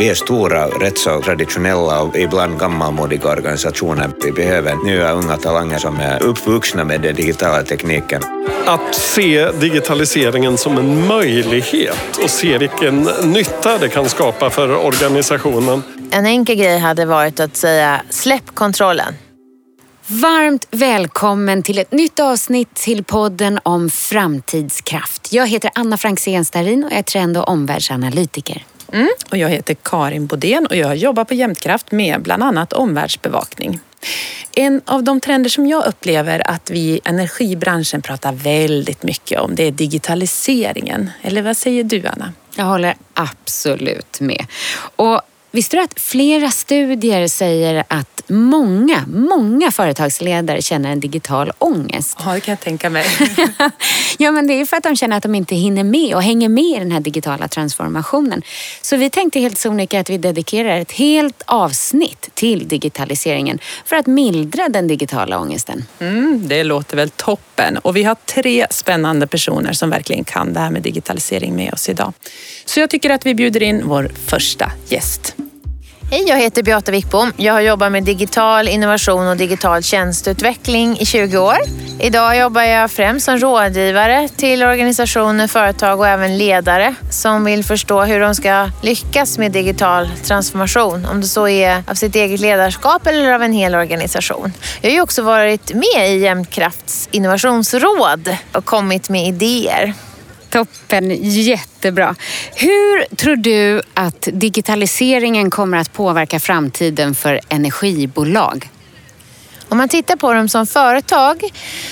Vi är stora, rätt så traditionella och ibland gammalmodiga organisationer. Vi behöver nya unga talanger som är uppvuxna med den digitala tekniken. Att se digitaliseringen som en möjlighet och se vilken nytta det kan skapa för organisationen. En enkel grej hade varit att säga släpp kontrollen. Varmt välkommen till ett nytt avsnitt till podden om framtidskraft. Jag heter Anna Franzén Starin och är trend och omvärldsanalytiker. Mm. Och jag heter Karin Bodén och jag jobbar på Jämtkraft med bland annat omvärldsbevakning. En av de trender som jag upplever att vi i energibranschen pratar väldigt mycket om det är digitaliseringen. Eller vad säger du Anna? Jag håller absolut med. Och Visste du att flera studier säger att många, många företagsledare känner en digital ångest? Ja, det kan jag tänka mig. ja, men det är för att de känner att de inte hinner med och hänger med i den här digitala transformationen. Så vi tänkte helt sonika att vi dedikerar ett helt avsnitt till digitaliseringen för att mildra den digitala ångesten. Mm, det låter väl toppen. Och vi har tre spännande personer som verkligen kan det här med digitalisering med oss idag. Så jag tycker att vi bjuder in vår första gäst. Hej, jag heter Beata Wickbom. Jag har jobbat med digital innovation och digital tjänsteutveckling i 20 år. Idag jobbar jag främst som rådgivare till organisationer, företag och även ledare som vill förstå hur de ska lyckas med digital transformation. Om det så är av sitt eget ledarskap eller av en hel organisation. Jag har ju också varit med i Jämtkrafts innovationsråd och kommit med idéer. Toppen, jättebra. Hur tror du att digitaliseringen kommer att påverka framtiden för energibolag? Om man tittar på dem som företag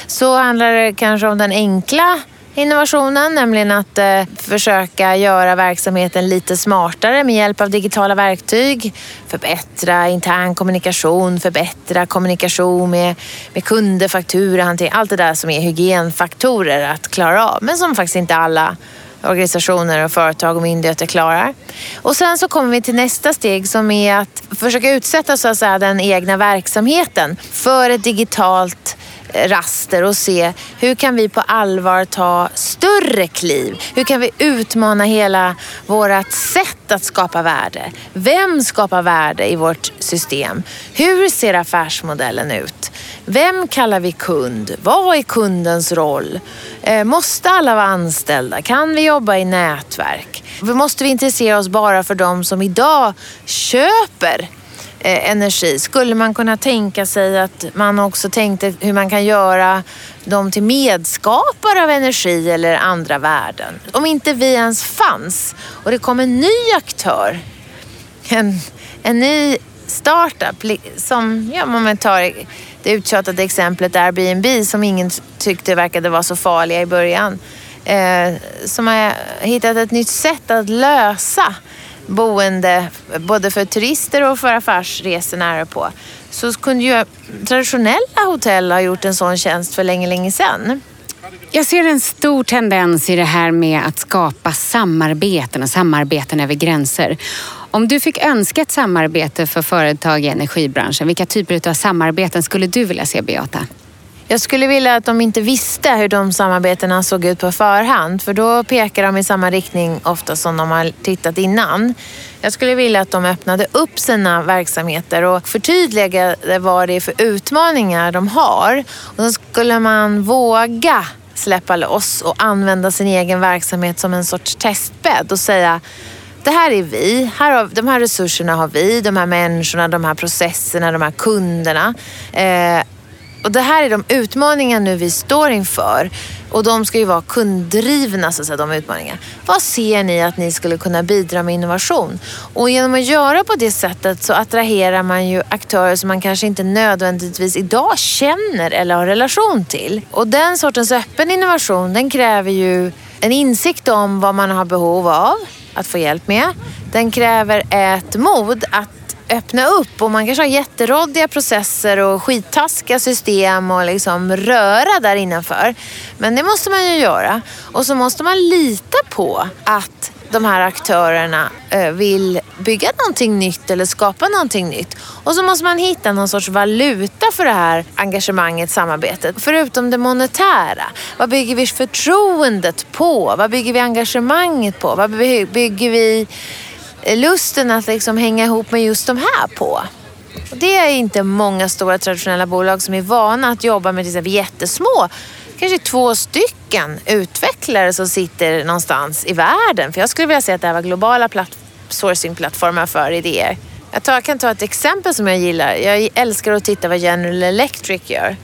så handlar det kanske om den enkla innovationen, nämligen att eh, försöka göra verksamheten lite smartare med hjälp av digitala verktyg. Förbättra intern kommunikation, förbättra kommunikation med, med kunder, fakturahantering, allt det där som är hygienfaktorer att klara av, men som faktiskt inte alla organisationer och företag och myndigheter klarar. Och sen så kommer vi till nästa steg som är att försöka utsätta så att säga, den egna verksamheten för ett digitalt raster och se hur kan vi på allvar ta större kliv? Hur kan vi utmana hela vårt sätt att skapa värde? Vem skapar värde i vårt system? Hur ser affärsmodellen ut? Vem kallar vi kund? Vad är kundens roll? Eh, måste alla vara anställda? Kan vi jobba i nätverk? Måste vi intressera oss bara för de som idag köper Eh, energi. Skulle man kunna tänka sig att man också tänkte hur man kan göra dem till medskapare av energi eller andra värden? Om inte vi ens fanns och det kom en ny aktör, en, en ny startup som, ja, om man tar det uttjatade exemplet Airbnb som ingen tyckte verkade vara så farliga i början. Eh, som har hittat ett nytt sätt att lösa boende både för turister och för affärsresenärer på. Så kunde ju traditionella hotell ha gjort en sån tjänst för länge, länge sedan. Jag ser en stor tendens i det här med att skapa samarbeten och samarbeten över gränser. Om du fick önska ett samarbete för företag i energibranschen, vilka typer av samarbeten skulle du vilja se, Beata? Jag skulle vilja att de inte visste hur de samarbetena såg ut på förhand för då pekar de i samma riktning ofta som de har tittat innan. Jag skulle vilja att de öppnade upp sina verksamheter och förtydligade vad det är för utmaningar de har. Och så skulle man våga släppa loss och använda sin egen verksamhet som en sorts testbädd och säga det här är vi, här har, de här resurserna har vi, de här människorna, de här processerna, de här kunderna. Eh, och det här är de utmaningar nu vi står inför. Och de ska ju vara kunddrivna, så att säga, de utmaningarna. Vad ser ni att ni skulle kunna bidra med innovation? Och genom att göra på det sättet så attraherar man ju aktörer som man kanske inte nödvändigtvis idag känner eller har relation till. Och den sortens öppen innovation, den kräver ju en insikt om vad man har behov av att få hjälp med. Den kräver ett mod att öppna upp och man kanske har jätteråddiga processer och skittaskiga system och liksom röra där innanför. Men det måste man ju göra. Och så måste man lita på att de här aktörerna eh, vill bygga någonting nytt eller skapa någonting nytt. Och så måste man hitta någon sorts valuta för det här engagemanget, samarbetet. Förutom det monetära. Vad bygger vi förtroendet på? Vad bygger vi engagemanget på? Vad bygger vi lusten att liksom hänga ihop med just de här på. Och det är inte många stora traditionella bolag som är vana att jobba med till exempel jättesmå, kanske två stycken utvecklare som sitter någonstans i världen. För jag skulle vilja säga att det här var globala sourcing-plattformar för idéer. Jag, tar, jag kan ta ett exempel som jag gillar. Jag älskar att titta vad General Electric gör.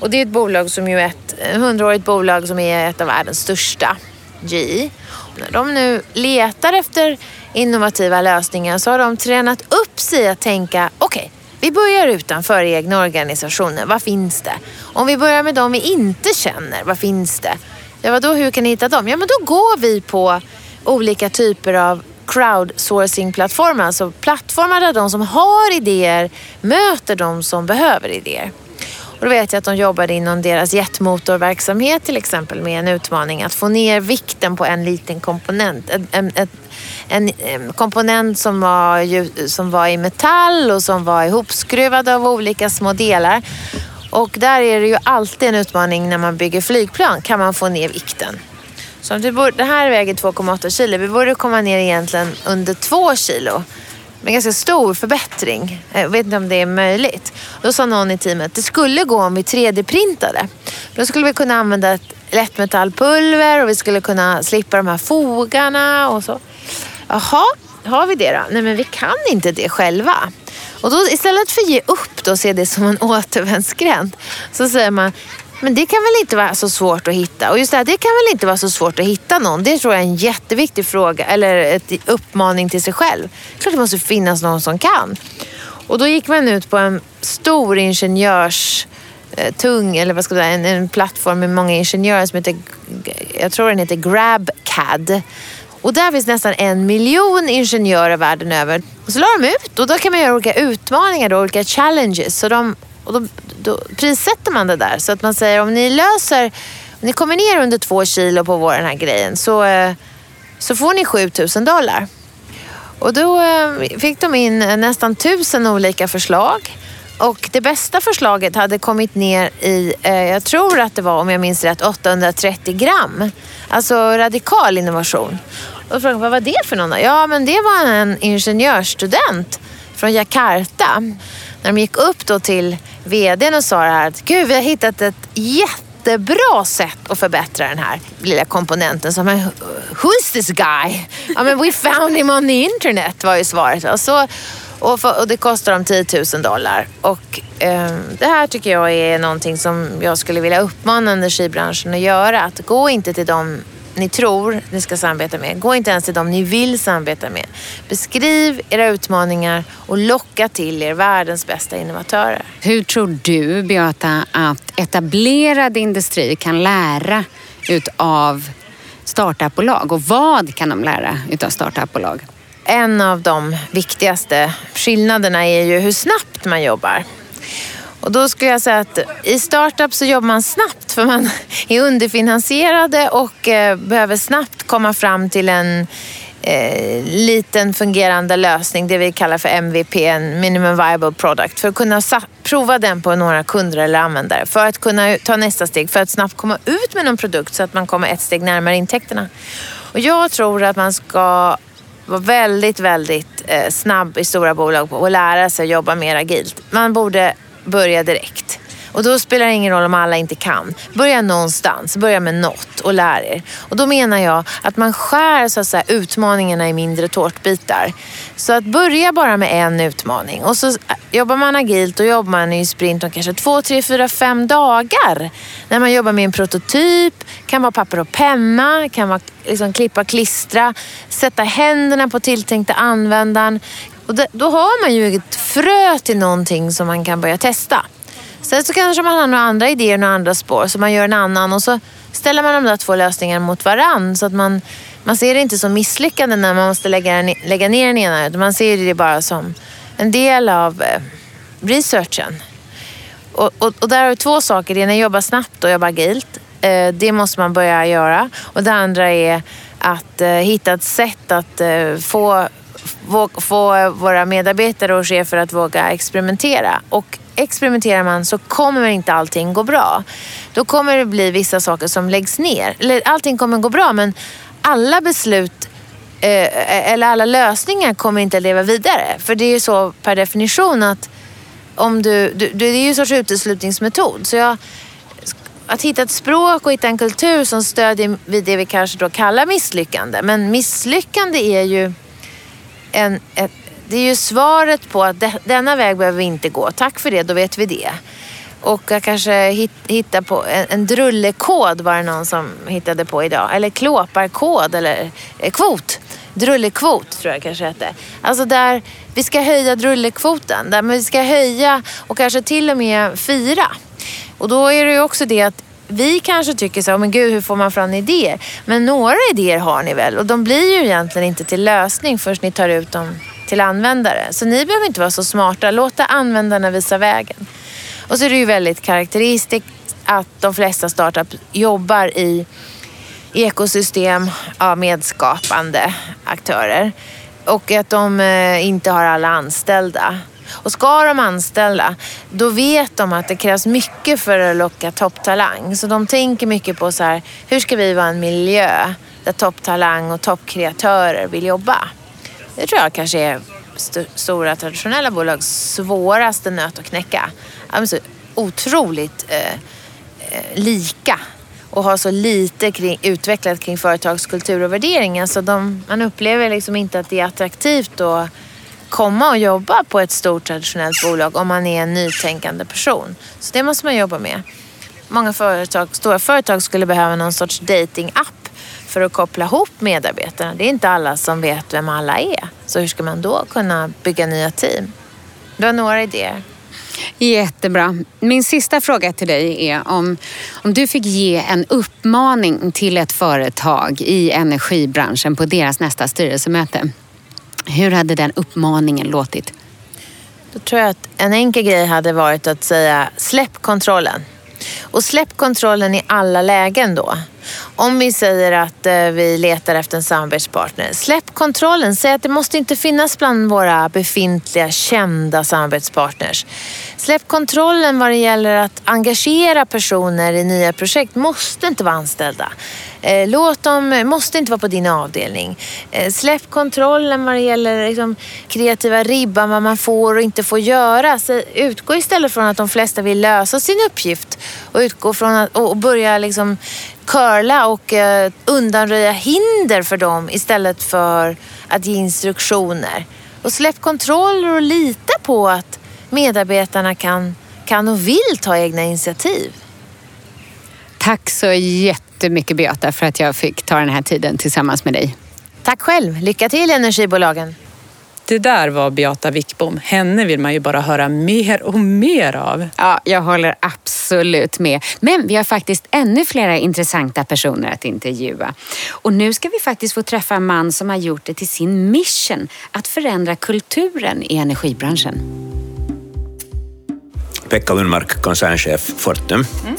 Och det är ett bolag som ju är ett hundraårigt bolag som är ett av världens största, GE. När de nu letar efter innovativa lösningar så har de tränat upp sig att tänka, okej, okay, vi börjar utanför egna organisationer. Vad finns det? Om vi börjar med de vi inte känner, vad finns det? Ja, vadå, hur kan ni hitta dem? Ja, men då går vi på olika typer av crowdsourcing-plattformar. Alltså plattformar där de som har idéer möter de som behöver idéer. Och då vet jag att de jobbade inom deras jetmotorverksamhet till exempel med en utmaning att få ner vikten på en liten komponent. En, en, en, en komponent som var, som var i metall och som var ihopskruvad av olika små delar. Och där är det ju alltid en utmaning när man bygger flygplan. Kan man få ner vikten? Så det här väger 2,8 kilo. Vi borde komma ner egentligen under 2 kilo med ganska stor förbättring. Jag vet inte om det är möjligt. Då sa någon i teamet, det skulle gå om vi 3D-printade. Då skulle vi kunna använda ett lättmetallpulver och vi skulle kunna slippa de här fogarna och så. Jaha, har vi det då? Nej men vi kan inte det själva. Och då istället för att ge upp och se det som en återvändsgränd så säger man men det kan väl inte vara så svårt att hitta. Och just det här, det kan väl inte vara så svårt att hitta någon. Det tror jag är en jätteviktig fråga, eller ett uppmaning till sig själv. Klart det måste finnas någon som kan. Och då gick man ut på en stor ingenjörs eh, tung, eller vad ska jag säga, en, en plattform med många ingenjörer som heter, jag tror den heter GrabCAD. Och där finns nästan en miljon ingenjörer världen över. Och så la de ut och då kan man göra olika utmaningar, då, olika challenges. Så de och då, då prissätter man det där. Så att man säger om ni löser, om ni kommer ner under två kilo på vår, den här grejen så, eh, så får ni 7000 dollar. Och då eh, fick de in nästan tusen olika förslag. Och det bästa förslaget hade kommit ner i, eh, jag tror att det var, om jag minns rätt, 830 gram. Alltså radikal innovation. Och frågade vad var det för någon? Ja, men det var en ingenjörsstudent från Jakarta. När de gick upp då till vdn och sa det här att gud, vi har hittat ett jättebra sätt att förbättra den här lilla komponenten. Så, men, who's this guy? Ja, men we found him on the internet var ju svaret. Och, så, och, för, och det kostar dem 10 000 dollar. Och eh, det här tycker jag är någonting som jag skulle vilja uppmana energibranschen att göra. Att gå inte till de ni tror ni ska samarbeta med. Gå inte ens till dem ni vill samarbeta med. Beskriv era utmaningar och locka till er världens bästa innovatörer. Hur tror du, Beata, att etablerad industri kan lära utav startupbolag och vad kan de lära utav startupbolag? En av de viktigaste skillnaderna är ju hur snabbt man jobbar. Och då skulle jag säga att i startup så jobbar man snabbt för man är underfinansierade och eh, behöver snabbt komma fram till en eh, liten fungerande lösning, det vi kallar för MVP, en minimum viable product, för att kunna prova den på några kunder eller användare. För att kunna ta nästa steg, för att snabbt komma ut med någon produkt så att man kommer ett steg närmare intäkterna. Och jag tror att man ska vara väldigt, väldigt eh, snabb i stora bolag och lära sig att jobba mer agilt. Man borde börja direkt. Och då spelar det ingen roll om alla inte kan. Börja någonstans, börja med något och lär er. Och då menar jag att man skär så att säga, utmaningarna i mindre tårtbitar. Så att börja bara med en utmaning och så eh, jobbar man agilt och jobbar man i sprint om kanske två, tre, fyra, fem dagar. När man jobbar med en prototyp, kan vara papper och penna, kan vara liksom klippa, klistra, sätta händerna på tilltänkta användaren. Och då har man ju ett frö till någonting som man kan börja testa. Sen så kanske man har några andra idéer, några andra spår, så man gör en annan och så ställer man de där två lösningarna mot varann så att man, man ser det inte som misslyckande när man måste lägga, lägga ner den ena, utan man ser det bara som en del av eh, researchen. Och, och, och där har vi två saker. Det ena är att jobba snabbt och jobba agilt. Eh, det måste man börja göra. Och det andra är att eh, hitta ett sätt att eh, få få eh, våra medarbetare och chefer att våga experimentera. Och experimenterar man så kommer inte allting gå bra. Då kommer det bli vissa saker som läggs ner. Eller allting kommer gå bra men alla beslut eh, eh, eller alla lösningar kommer inte att leva vidare. För det är ju så per definition att om du, du, det är ju en sorts uteslutningsmetod. Så jag, att hitta ett språk och hitta en kultur som stödjer vid det vi kanske då kallar misslyckande. Men misslyckande är ju en, ett, det är ju svaret på att de, denna väg behöver vi inte gå. Tack för det, då vet vi det. Och jag kanske hit, hitta på en, en drullekod var det någon som hittade på idag. Eller klåparkod eller eh, kvot. Drullekvot tror jag kanske hette. Alltså där vi ska höja drullekvoten. Där vi ska höja och kanske till och med fira. Och då är det ju också det att vi kanske tycker så, men gud hur får man fram idéer? Men några idéer har ni väl? Och de blir ju egentligen inte till lösning förrän ni tar ut dem till användare. Så ni behöver inte vara så smarta. Låta användarna visa vägen. Och så är det ju väldigt karaktäristiskt att de flesta startups jobbar i ekosystem av medskapande aktörer. Och att de eh, inte har alla anställda. Och ska de anställa, då vet de att det krävs mycket för att locka topptalang. Så de tänker mycket på så här, hur ska vi vara en miljö där topptalang och toppkreatörer vill jobba? Det tror jag kanske är st stora traditionella bolags svåraste nöt att knäcka. De är så otroligt eh, eh lika och har så lite kring, utvecklat kring företagskultur och värderingar så de, man upplever liksom inte att det är attraktivt att komma och jobba på ett stort traditionellt bolag om man är en nytänkande person. Så det måste man jobba med. Många företag, stora företag skulle behöva någon sorts dating-app för att koppla ihop medarbetarna. Det är inte alla som vet vem alla är. Så hur ska man då kunna bygga nya team? Du har några idéer. Jättebra. Min sista fråga till dig är om, om du fick ge en uppmaning till ett företag i energibranschen på deras nästa styrelsemöte. Hur hade den uppmaningen låtit? Då tror jag att en enkel grej hade varit att säga släpp kontrollen. Och släpp kontrollen i alla lägen då. Om vi säger att eh, vi letar efter en samarbetspartner, släpp kontrollen. Säg att det måste inte finnas bland våra befintliga kända samarbetspartners. Släpp kontrollen vad det gäller att engagera personer i nya projekt. Måste inte vara anställda. Eh, låt dem, måste inte vara på din avdelning. Eh, släpp kontrollen vad det gäller liksom, kreativa ribban, vad man får och inte får göra. Så utgå istället från att de flesta vill lösa sin uppgift och utgå från att, och börja liksom curla och eh, undanröja hinder för dem istället för att ge instruktioner. Och släpp kontroller och lita på att medarbetarna kan, kan och vill ta egna initiativ. Tack så jättemycket Beata för att jag fick ta den här tiden tillsammans med dig. Tack själv. Lycka till energibolagen. Det där var Beata Wickbom. Henne vill man ju bara höra mer och mer av. Ja, jag håller absolut med. Men vi har faktiskt ännu flera intressanta personer att intervjua. Och nu ska vi faktiskt få träffa en man som har gjort det till sin mission att förändra kulturen i energibranschen. Pekka Lundmark, koncernchef Fortum. Mm.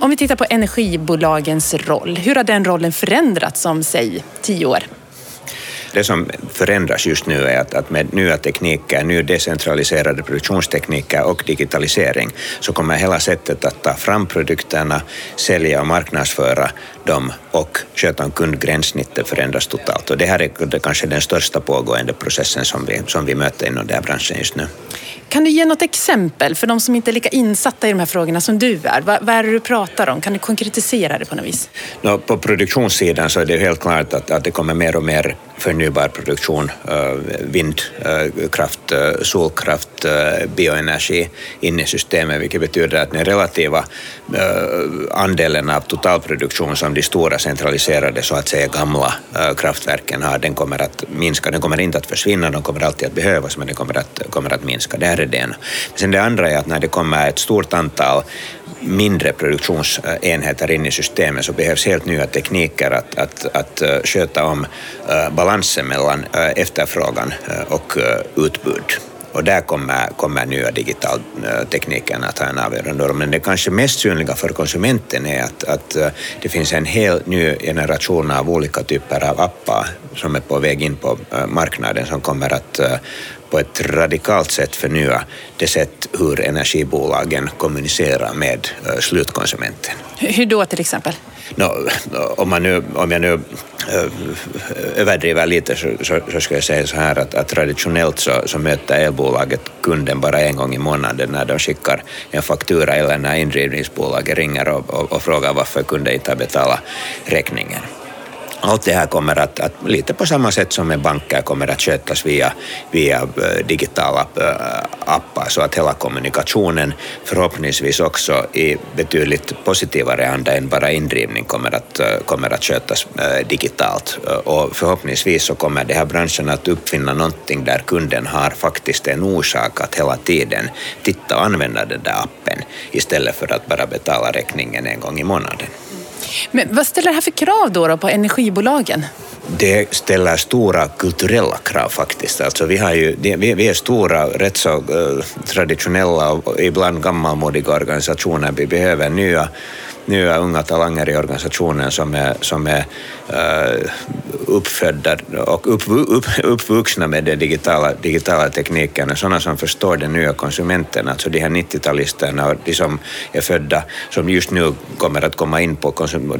Om vi tittar på energibolagens roll, hur har den rollen förändrats om, säg, tio år? Det som förändras just nu är att, att med nya tekniker, nya decentraliserade produktionstekniker och digitalisering så kommer hela sättet att ta fram produkterna, sälja och marknadsföra dem och sköta om kundgränssnittet förändras totalt. Och det här är kanske den största pågående processen som vi, som vi möter inom den här branschen just nu. Kan du ge något exempel för de som inte är lika insatta i de här frågorna som du är? Vad, vad är det du pratar om? Kan du konkretisera det på något vis? No, på produktionssidan så är det helt klart att, att det kommer mer och mer förnybar produktion, eh, vindkraft, eh, eh, solkraft, bioenergi in i systemet, vilket betyder att den relativa andelen av totalproduktion som de stora centraliserade, så att säga gamla kraftverken har, den kommer att minska. Den kommer inte att försvinna, de kommer alltid att behövas, men den kommer att, kommer att minska. Det här är det ena. Sen det andra är att när det kommer ett stort antal mindre produktionsenheter in i systemet så behövs helt nya tekniker att, att, att eh, sköta om eh, balansen mellan eh, efterfrågan och utbud. Och där kommer, kommer nya digitaltekniken eh, att ha en avgörande roll. Men det kanske mest synliga för konsumenten är att, att eh, det finns en hel ny generation av olika typer av appar som är på väg in på eh, marknaden som kommer att på ett radikalt sätt förnya det sätt hur energibolagen kommunicerar med slutkonsumenten. Hur då till exempel? No, om, man nu, om jag nu eh, överdriver lite så, så, så ska jag säga så här att, att traditionellt så, så möter elbolaget kunden bara en gång i månaden när de skickar en faktura eller när indrivningsbolaget ringer och, och, och frågar varför kunden inte har betalat räkningen allt det här kommer att, att, äh, lite på samma sätt som med banker, kommer att skötas via, via äh, digitala äh, appar så att hela kommunikationen förhoppningsvis också i betydligt positivare anda än bara indrivning kommer att, kommer att skötas digitalt. Och förhoppningsvis så kommer den här branschen att uppfinna någonting där kunden har faktiskt en orsak att hela tiden titta och använda den där appen istället för att bara betala räkningen en gång i månaden. Men vad ställer det här för krav då, då på energibolagen? Det ställer stora kulturella krav faktiskt. Alltså vi, har ju, vi, är stora, rätt så eh, traditionella och ibland gammalmodiga organisationer. Vi behöver nya nya unga talanger i organisationen som är, som är eh, uppfödda och upp, upp, uppvuxna med den digitala, digitala tekniken, sådana som förstår den nya konsumenten, alltså de här 90-talisterna och de som är födda, som just nu kommer att komma in på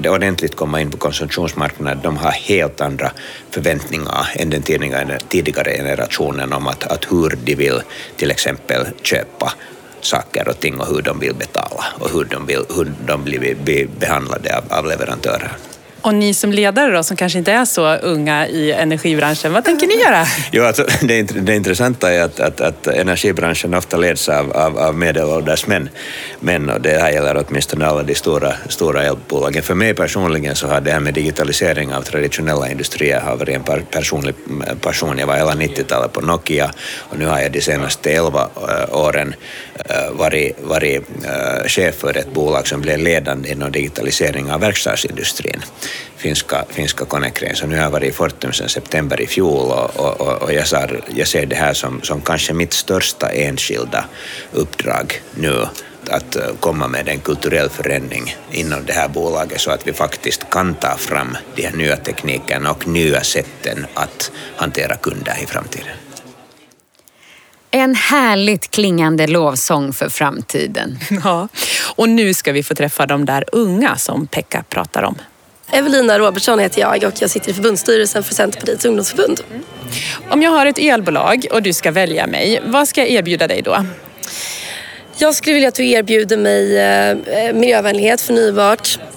ordentligt komma in på konsumtionsmarknaden, de har helt andra förväntningar än den tidigare, tidigare generationen om att, att hur de vill till exempel köpa saker och ting och hur de vill betala och hur de, vill, hur de blir behandlade av, av leverantörer. Och ni som ledare då, som kanske inte är så unga i energibranschen, vad tänker ni göra? Jo, alltså, det, det intressanta är att, att, att energibranschen ofta leds av, av, av medelålders män, män och det här gäller åtminstone alla de stora, stora elbolagen. För mig personligen så har det här med digitalisering av traditionella industrier har varit en personlig eh, passion. Jag var hela 90-talet på Nokia och nu har jag de senaste elva eh, åren eh, varit, varit chef för ett bolag som blev ledande inom digitalisering av verkstadsindustrin finska, finska Konecranes. Så nu har jag varit i Fortum sedan september i fjol och, och, och jag, ser, jag ser det här som, som kanske mitt största enskilda uppdrag nu att komma med en kulturell förändring inom det här bolaget så att vi faktiskt kan ta fram de här nya teknikerna och nya sätten att hantera kunder i framtiden. En härligt klingande lovsång för framtiden. Ja, och nu ska vi få träffa de där unga som Pekka pratar om. Evelina Robertsson heter jag och jag sitter i förbundsstyrelsen för Centerpartiets ungdomsförbund. Om jag har ett elbolag och du ska välja mig, vad ska jag erbjuda dig då? Jag skulle vilja att du erbjuder mig eh, miljövänlighet, förnybart, Eh,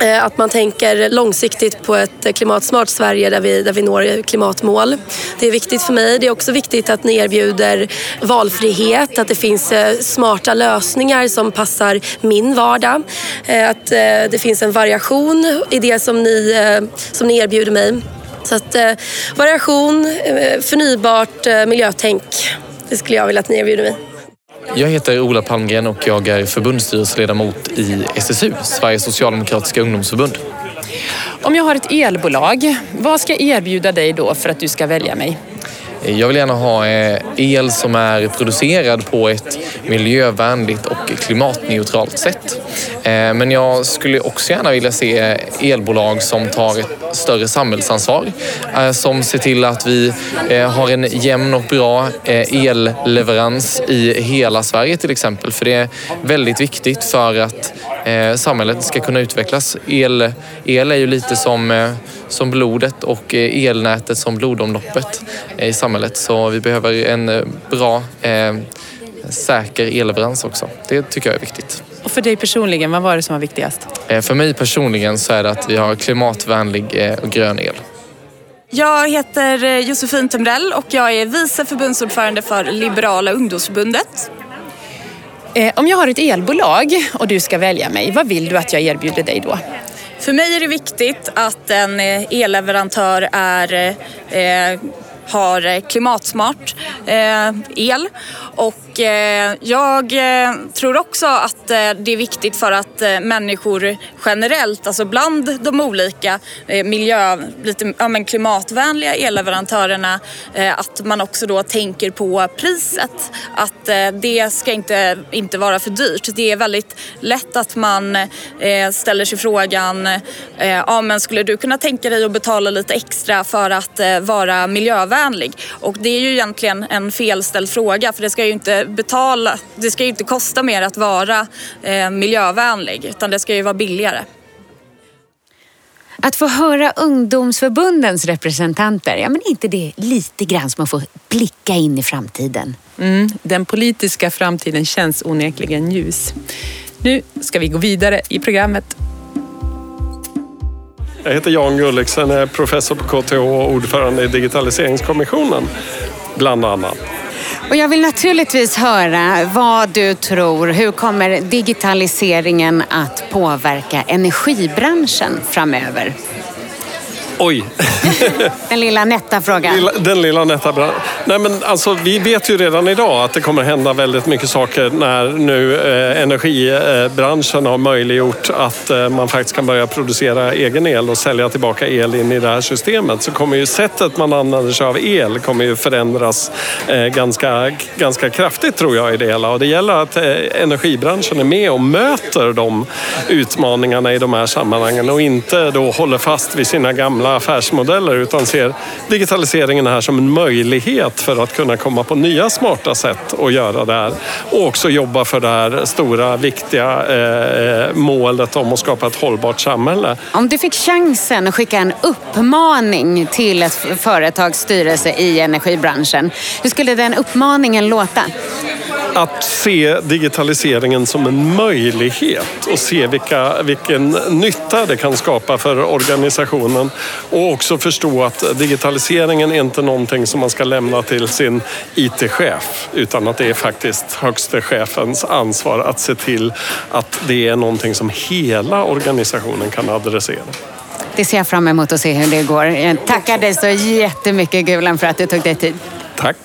Eh, att man tänker långsiktigt på ett klimatsmart Sverige där vi, där vi når klimatmål. Det är viktigt för mig. Det är också viktigt att ni erbjuder valfrihet, att det finns eh, smarta lösningar som passar min vardag. Eh, att det finns en variation i det som ni, som ni erbjuder mig. Så att variation, förnybart, miljötänk. Det skulle jag vilja att ni erbjuder mig. Jag heter Ola Palmgren och jag är förbundsstyrelseledamot i SSU, Sveriges socialdemokratiska ungdomsförbund. Om jag har ett elbolag, vad ska jag erbjuda dig då för att du ska välja mig? Jag vill gärna ha eh, el som är producerad på ett miljövänligt och klimatneutralt sätt. Eh, men jag skulle också gärna vilja se elbolag som tar ett större samhällsansvar. Eh, som ser till att vi eh, har en jämn och bra elleverans i hela Sverige till exempel. För det är väldigt viktigt för att samhället ska kunna utvecklas. El, el är ju lite som, som blodet och elnätet som blodomloppet i samhället. Så vi behöver en bra säker elleverans också. Det tycker jag är viktigt. Och för dig personligen, vad var det som var viktigast? Eh, för mig personligen så är det att vi har klimatvänlig eh, och grön el. Jag heter eh, Josefin Temrell och jag är vice förbundsordförande för Liberala ungdomsförbundet. Om jag har ett elbolag och du ska välja mig, vad vill du att jag erbjuder dig då? För mig är det viktigt att en elleverantör är har klimatsmart el och Eh, jag eh, tror också att eh, det är viktigt för att människor generellt, alltså bland de olika miljö, lite ja, men klimatvänliga elleverantörerna, att man också då tänker på priset. Att det ska inte, inte vara för dyrt. Det är väldigt lätt att man ställer sig frågan, ja men skulle du kunna tänka dig att betala lite extra för att vara miljövänlig? Och det är ju egentligen en felställd fråga för det ska ju inte betala, det ska ju inte kosta mer att vara eh, miljövänlig utan det ska ju vara billigare. Att få höra ungdomsförbundens representanter, ja men inte det lite grann som att få blicka in i framtiden? Mm, den politiska framtiden känns onekligen ljus. Nu ska vi gå vidare i programmet. Jag heter Jan Gulliksen, är professor på KTH och ordförande i Digitaliseringskommissionen, bland annat. Och jag vill naturligtvis höra vad du tror. Hur kommer digitaliseringen att påverka energibranschen framöver? Oj! Den lilla nätta frågan. Lilla, den lilla nätta bran- Nej, men alltså, Vi vet ju redan idag att det kommer hända väldigt mycket saker när nu eh, energibranschen har möjliggjort att eh, man faktiskt kan börja producera egen el och sälja tillbaka el in i det här systemet. Så kommer ju sättet man använder sig av el kommer ju förändras eh, ganska, ganska kraftigt tror jag i det hela. Och det gäller att eh, energibranschen är med och möter de utmaningarna i de här sammanhangen och inte då håller fast vid sina gamla affärsmodeller utan ser digitaliseringen här som en möjlighet för att kunna komma på nya smarta sätt att göra det här. Och också jobba för det här stora, viktiga eh, målet om att skapa ett hållbart samhälle. Om du fick chansen att skicka en uppmaning till ett företags styrelse i energibranschen, hur skulle den uppmaningen låta? Att se digitaliseringen som en möjlighet och se vilka, vilken nytta det kan skapa för organisationen och också förstå att digitaliseringen är inte någonting som man ska lämna till sin IT-chef utan att det är faktiskt högste chefens ansvar att se till att det är någonting som hela organisationen kan adressera. Det ser jag fram emot att se hur det går. Jag tackar dig så jättemycket Gulan för att du tog dig tid. Tack!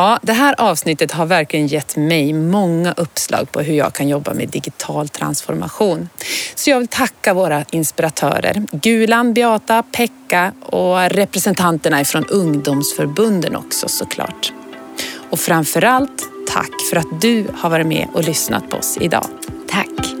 Ja, det här avsnittet har verkligen gett mig många uppslag på hur jag kan jobba med digital transformation. Så jag vill tacka våra inspiratörer, Gulan, Beata, Pekka och representanterna från ungdomsförbunden också såklart. Och framförallt tack för att du har varit med och lyssnat på oss idag. Tack!